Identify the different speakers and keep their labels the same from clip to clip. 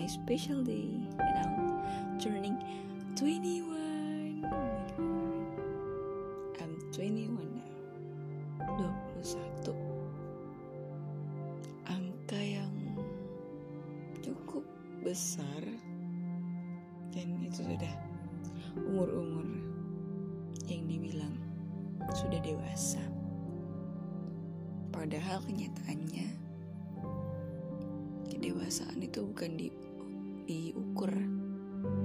Speaker 1: my special day and I'm turning 21 oh my god. I'm 21 now. 21 angka yang cukup besar dan itu sudah umur-umur yang dibilang sudah dewasa. Padahal kenyataannya kedewasaan itu bukan di, diukur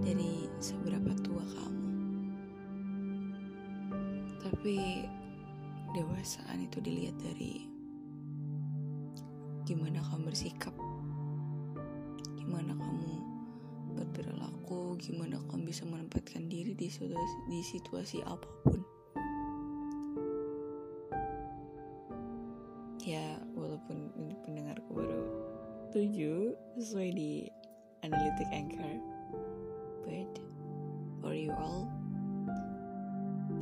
Speaker 1: dari seberapa tua kamu. Tapi dewasaan itu dilihat dari gimana kamu bersikap, gimana kamu berperilaku, gimana kamu bisa menempatkan diri di situasi, di situasi apa pun. Ya, walaupun pendengarku baru tujuh sesuai di analytic anchor, but for you all,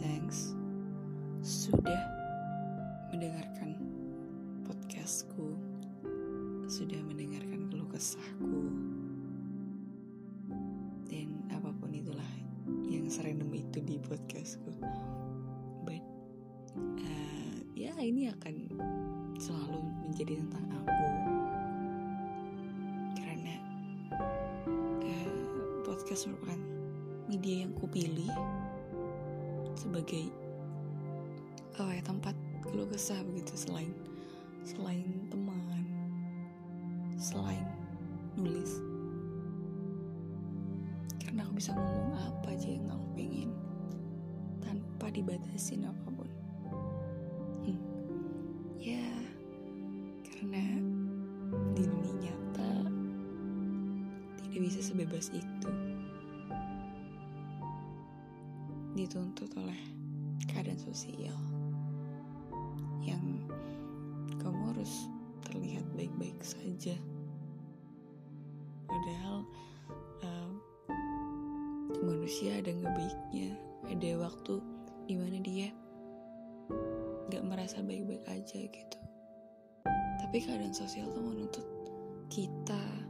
Speaker 1: thanks. Sudah mendengarkan podcastku, sudah mendengarkan keluh kesahku, dan apa pun itulah yang serandom itu di podcastku. But uh, ya ini akan selalu menjadi tentang aku podcast merupakan media yang kupilih sebagai oh ya tempat keluh kesah begitu selain selain teman selain nulis. Karena aku bisa ngomong apa aja yang aku pengen tanpa dibatasin apa pun. Hmm. ya karena di dunia nyata tidak bisa sebebas itu dituntut oleh keadaan sosial yang kamu harus terlihat baik-baik saja. Padahal uh, manusia ada nggak baiknya? Ada waktu di mana dia nggak merasa baik-baik aja gitu. Tapi keadaan sosial tuh menuntut kita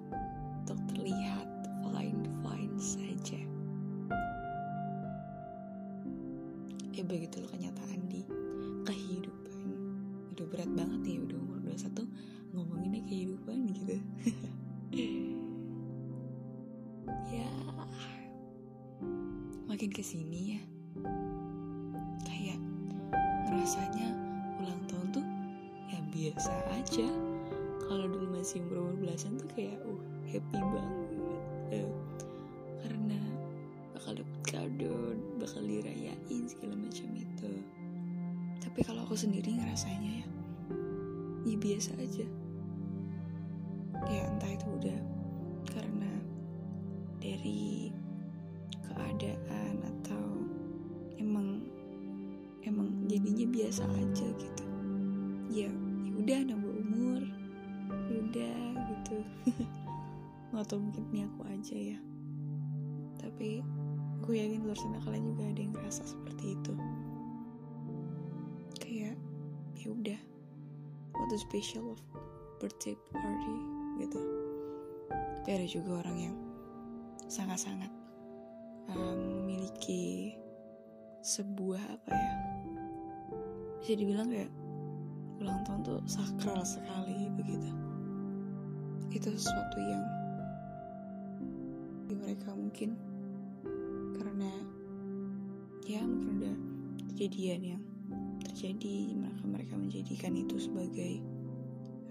Speaker 1: ya begitulah kenyataan di kehidupan. Udah berat banget nih udah umur 21 ngomonginnya kehidupan gitu. Ya makin ke sini ya kayak ngerasanya ulang tahun tuh ya biasa aja. Kalau dulu masih umur umur belasan tuh kayak uh happy banget. Uh, karena bakal dapet kado bakal dirayain segala macam itu. Tapi kalau aku sendiri ngerasanya ya ya biasa aja. Ya entah itu udah karena dari keadaan atau emang emang jadinya biasa aja gitu. Ya ya udah nambah umur ya udah gitu. Atau mungkin ini aku aja ya. Tapi gue yakin luar sana kalian juga ada yang ngerasa seperti itu. Kayak ya udah. What the special of birthday party gitu. Tapi ada juga orang yang sangat-sangat um, memiliki sebuah apa ya bisa dibilang kayak ulang tahun tuh sakral sekali begitu. Itu sesuatu yang di mereka mungkin ya mungkin ada kejadian yang terjadi maka mereka menjadikan itu sebagai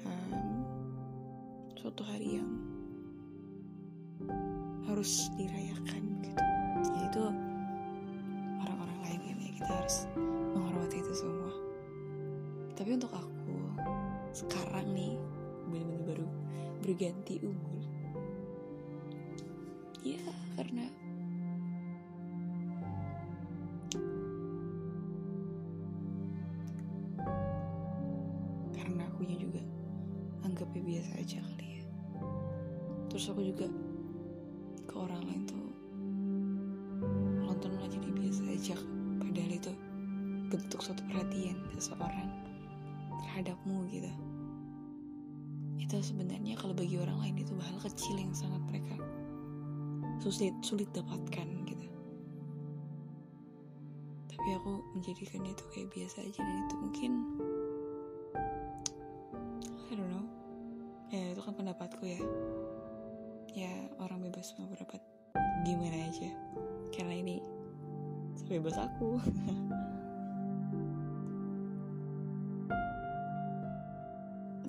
Speaker 1: um, suatu hari yang harus dirayakan gitu. Yaitu orang-orang lain kan ya kita harus menghormati itu semua. Tapi untuk aku sekarang nih benar-benar baru berganti umur terus aku juga ke orang lain tuh nonton malah jadi biasa aja. Padahal itu bentuk suatu perhatian seseorang terhadapmu gitu. Itu sebenarnya kalau bagi orang lain itu hal kecil yang sangat mereka sulit sulit dapatkan gitu. Tapi aku menjadikan itu kayak biasa aja dan itu mungkin I don't know. Ya itu kan pendapatku ya ya orang bebas mau berpendapat gimana aja? Karena ini sebebas aku.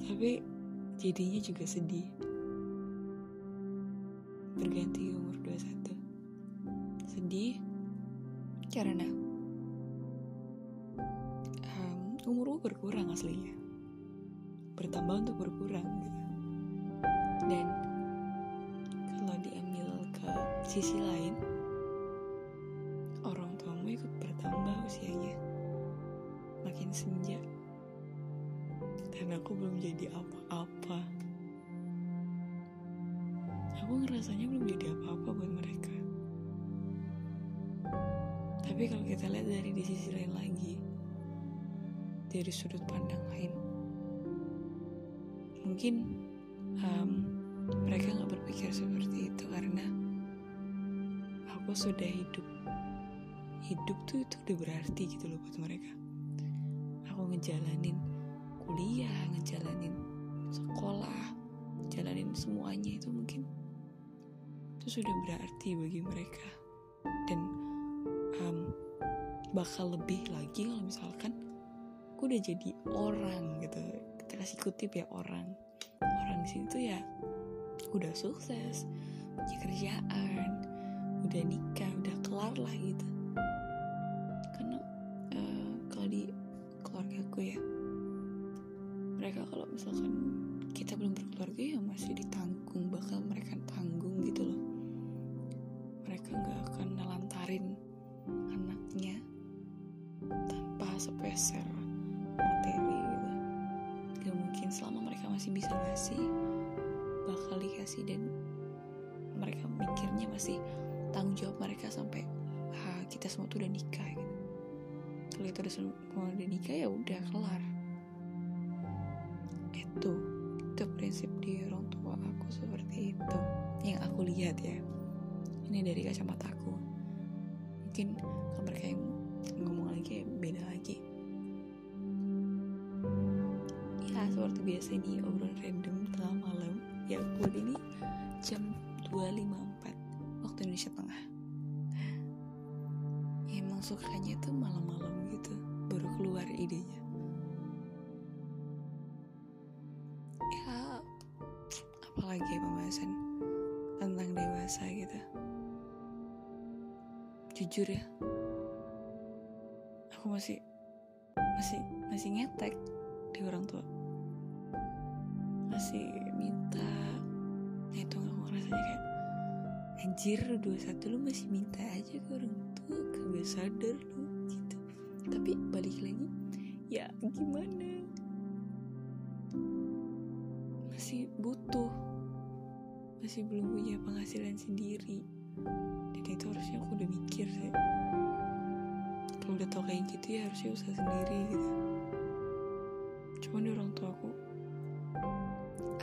Speaker 1: Tapi jadinya juga sedih. Berganti umur 21 sedih karena um, umurmu berkurang aslinya. Bertambah untuk berkurang. Gitu dan sisi lain orang tuamu ikut bertambah usianya makin senja. Dan aku belum jadi apa-apa. Aku ngerasanya belum jadi apa-apa buat mereka. Tapi kalau kita lihat dari di sisi lain lagi dari sudut pandang lain mungkin um, mereka nggak berpikir seperti itu karena aku sudah hidup? Hidup tuh itu udah berarti gitu loh buat mereka. Aku ngejalanin kuliah ngejalanin sekolah jalanin semuanya itu mungkin itu sudah berarti bagi mereka. Dan um, bakal lebih lagi kalau misalkan aku udah jadi orang gitu. Kita kasih kutip ya orang. Orang di sini tuh ya udah sukses punya kerjaan udah nikah udah kelar lah gitu. Karena uh, kalau di keluarga aku ya mereka kalau misalkan kita belum berkeluarga ya masih ditanggung bakal mereka tanggung gitu loh. Mereka nggak akan nelantarin anaknya tanpa sepeser materi gitu. Gak mungkin selama mereka masih bisa ngasih bakal dikasih dan mereka mikirnya masih tanggung jawab mereka sampai ha, kita semua tuh udah nikah gitu. Kalau itu udah semua udah nikah ya udah kelar. Itu itu prinsip di orang tua aku seperti itu. Yang aku lihat ya. Ini dari kacamata aku. Mungkin kalau mereka yang ngomong lagi beda lagi. Ya seperti biasa ini obrolan random tengah malam. Ya buat ini jam 2.54 waktu Indonesia Tengah. Ya, emang sukanya tuh malam-malam gitu baru keluar idenya. Ya apalagi ya pembahasan tentang dewasa gitu. Jujur ya aku masih masih masih ngetek di orang tua. Masih minta nah itu aku ngerasanya kayak anjir lu 21 lu masih minta aja ke orang tua kagak sadar lu gitu. Tapi balik lagi ya gimana? Masih butuh masih belum punya penghasilan sendiri. Dan itu harusnya aku udah mikir sih. Kalau udah tau kayak gitu ya harusnya usaha sendiri gitu. Cuman orang tua aku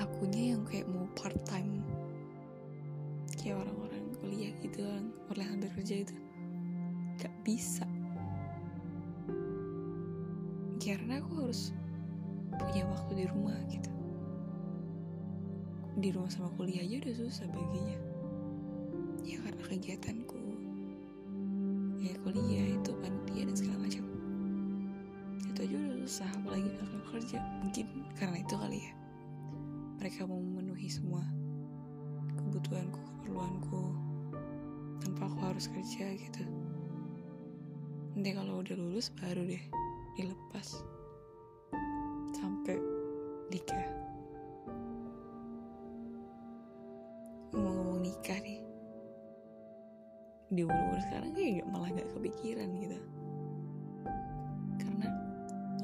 Speaker 1: akunya yang kayak mau part time. Kayak orang-orang kuliah gitu orang orang yang bekerja itu gak bisa. Karena aku harus punya waktu di rumah gitu. Di rumah sama kuliah aja udah susah baginya. Ya karena kegiatanku. Ya kuliah itu panitia dan segala macam. Itu aja udah susah apalagi misalkan kerja. Mungkin karena itu kali ya. Mereka mau memenuhi semua kebutuhanku keperluanku tanpa aku harus kerja gitu. Nanti kalau udah lulus baru deh dilepas. Sampai nikah. Ngomong-ngomong nikah nih. Di umur-umur sekarang kayak gak, malah gak kepikiran gitu. Karena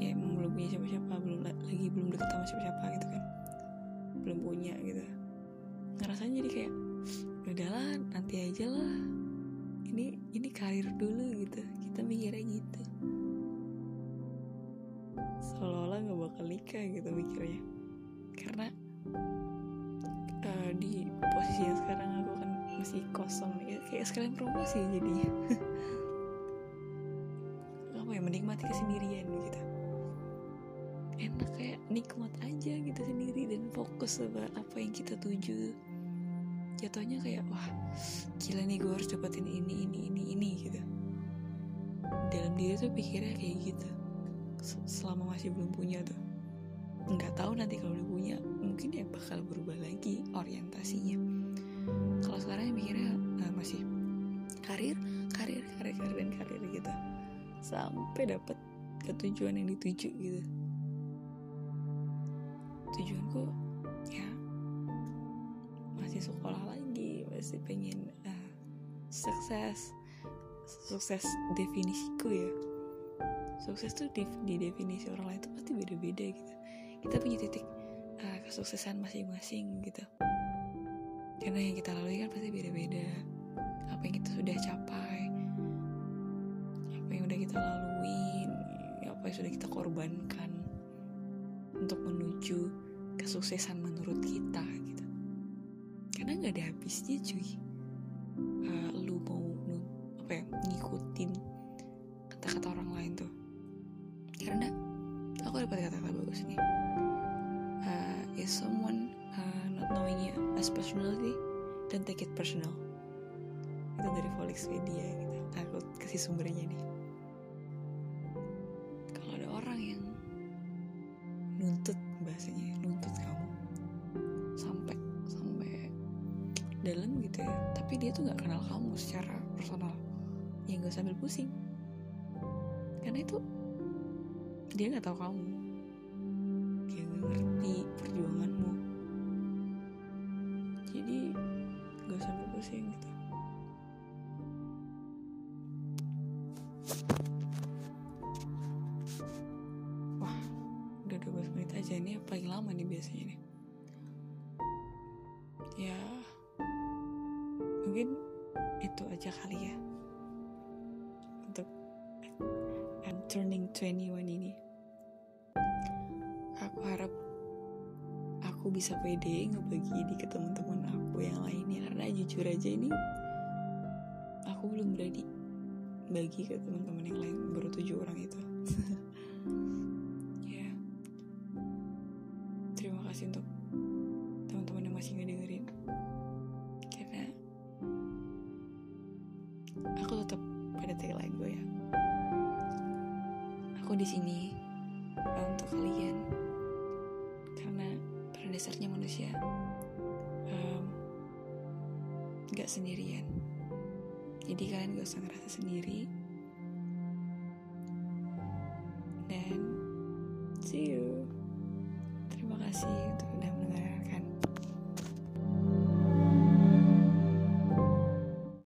Speaker 1: ya emang belum punya siapa-siapa belum lagi belum deket sama siapa-siapa gitu kan. Belum punya gitu. Ngerasanya jadi kayak "Ya udahlah nanti aja lah. Ini ini karir dulu gitu. Kita mikirnya gitu. Bakal nikah gitu mikirnya. Karena uh, di posisi yang sekarang aku kan masih kosong ya. Kayak sekalian promosi jadinya. Apa ya menikmati kesendirian gitu. Enak kayak nikmat aja gitu sendiri dan fokus sama apa yang kita tuju jatuhnya kayak wah gila nih gue harus dapetin ini ini ini ini gitu. Dalam diri tuh pikirnya kayak gitu. Selama masih belum punya tuh. Nggak tahu nanti kalau udah punya mungkin ya bakal berubah lagi orientasinya. Kalau sekarang mikirnya uh, masih karir karir karir karir dan karir gitu. Sampai dapat ketujuan yang dituju gitu. Tujuanku masih sekolah lagi masih pengen uh, sukses. Sukses definisiku ya. Sukses tuh di, di definisi orang lain itu pasti beda-beda gitu. Kita punya titik uh, kesuksesan masing-masing gitu. Karena yang kita lalui kan pasti beda-beda. Apa yang kita sudah capai apa yang udah kita laluin apa yang sudah kita korbankan untuk menuju kesuksesan menurut kita gitu karena nggak ada habisnya cuy. Uh, lu mau apa ya ngikutin kata-kata orang lain tuh. Karena aku dapat kata-kata bagus nih. Uh, is someone uh, not knowing you as personality dan take it personal. Itu dari Volkswagen gitu. Aku kasih sumbernya nih. Kalau ada orang yang nuntut bahasanya nuntut kamu dalam gitu ya. Tapi dia tuh nggak kenal kamu secara personal. Ya nggak sambil pusing. Karena itu dia nggak tahu kamu. Dia nggak ngerti perjuanganmu. Jadi nggak sambil pusing gitu. Wah udah 12 menit aja ini paling lama nih biasanya nih 21 ini. Aku harap aku bisa pede ngebagi di ke teman-teman aku yang lainnya karena jujur aja ini aku belum berani bagi ke teman-teman yang lain baru tujuh orang itu. Ya. Terima kasih untuk teman-teman yang masih ngedengerin. Karena aku tetap pada tagline gue ya aku di sini untuk kalian. Karena pada dasarnya manusia um, sendirian. Jadi kalian gak usah ngerasa sendiri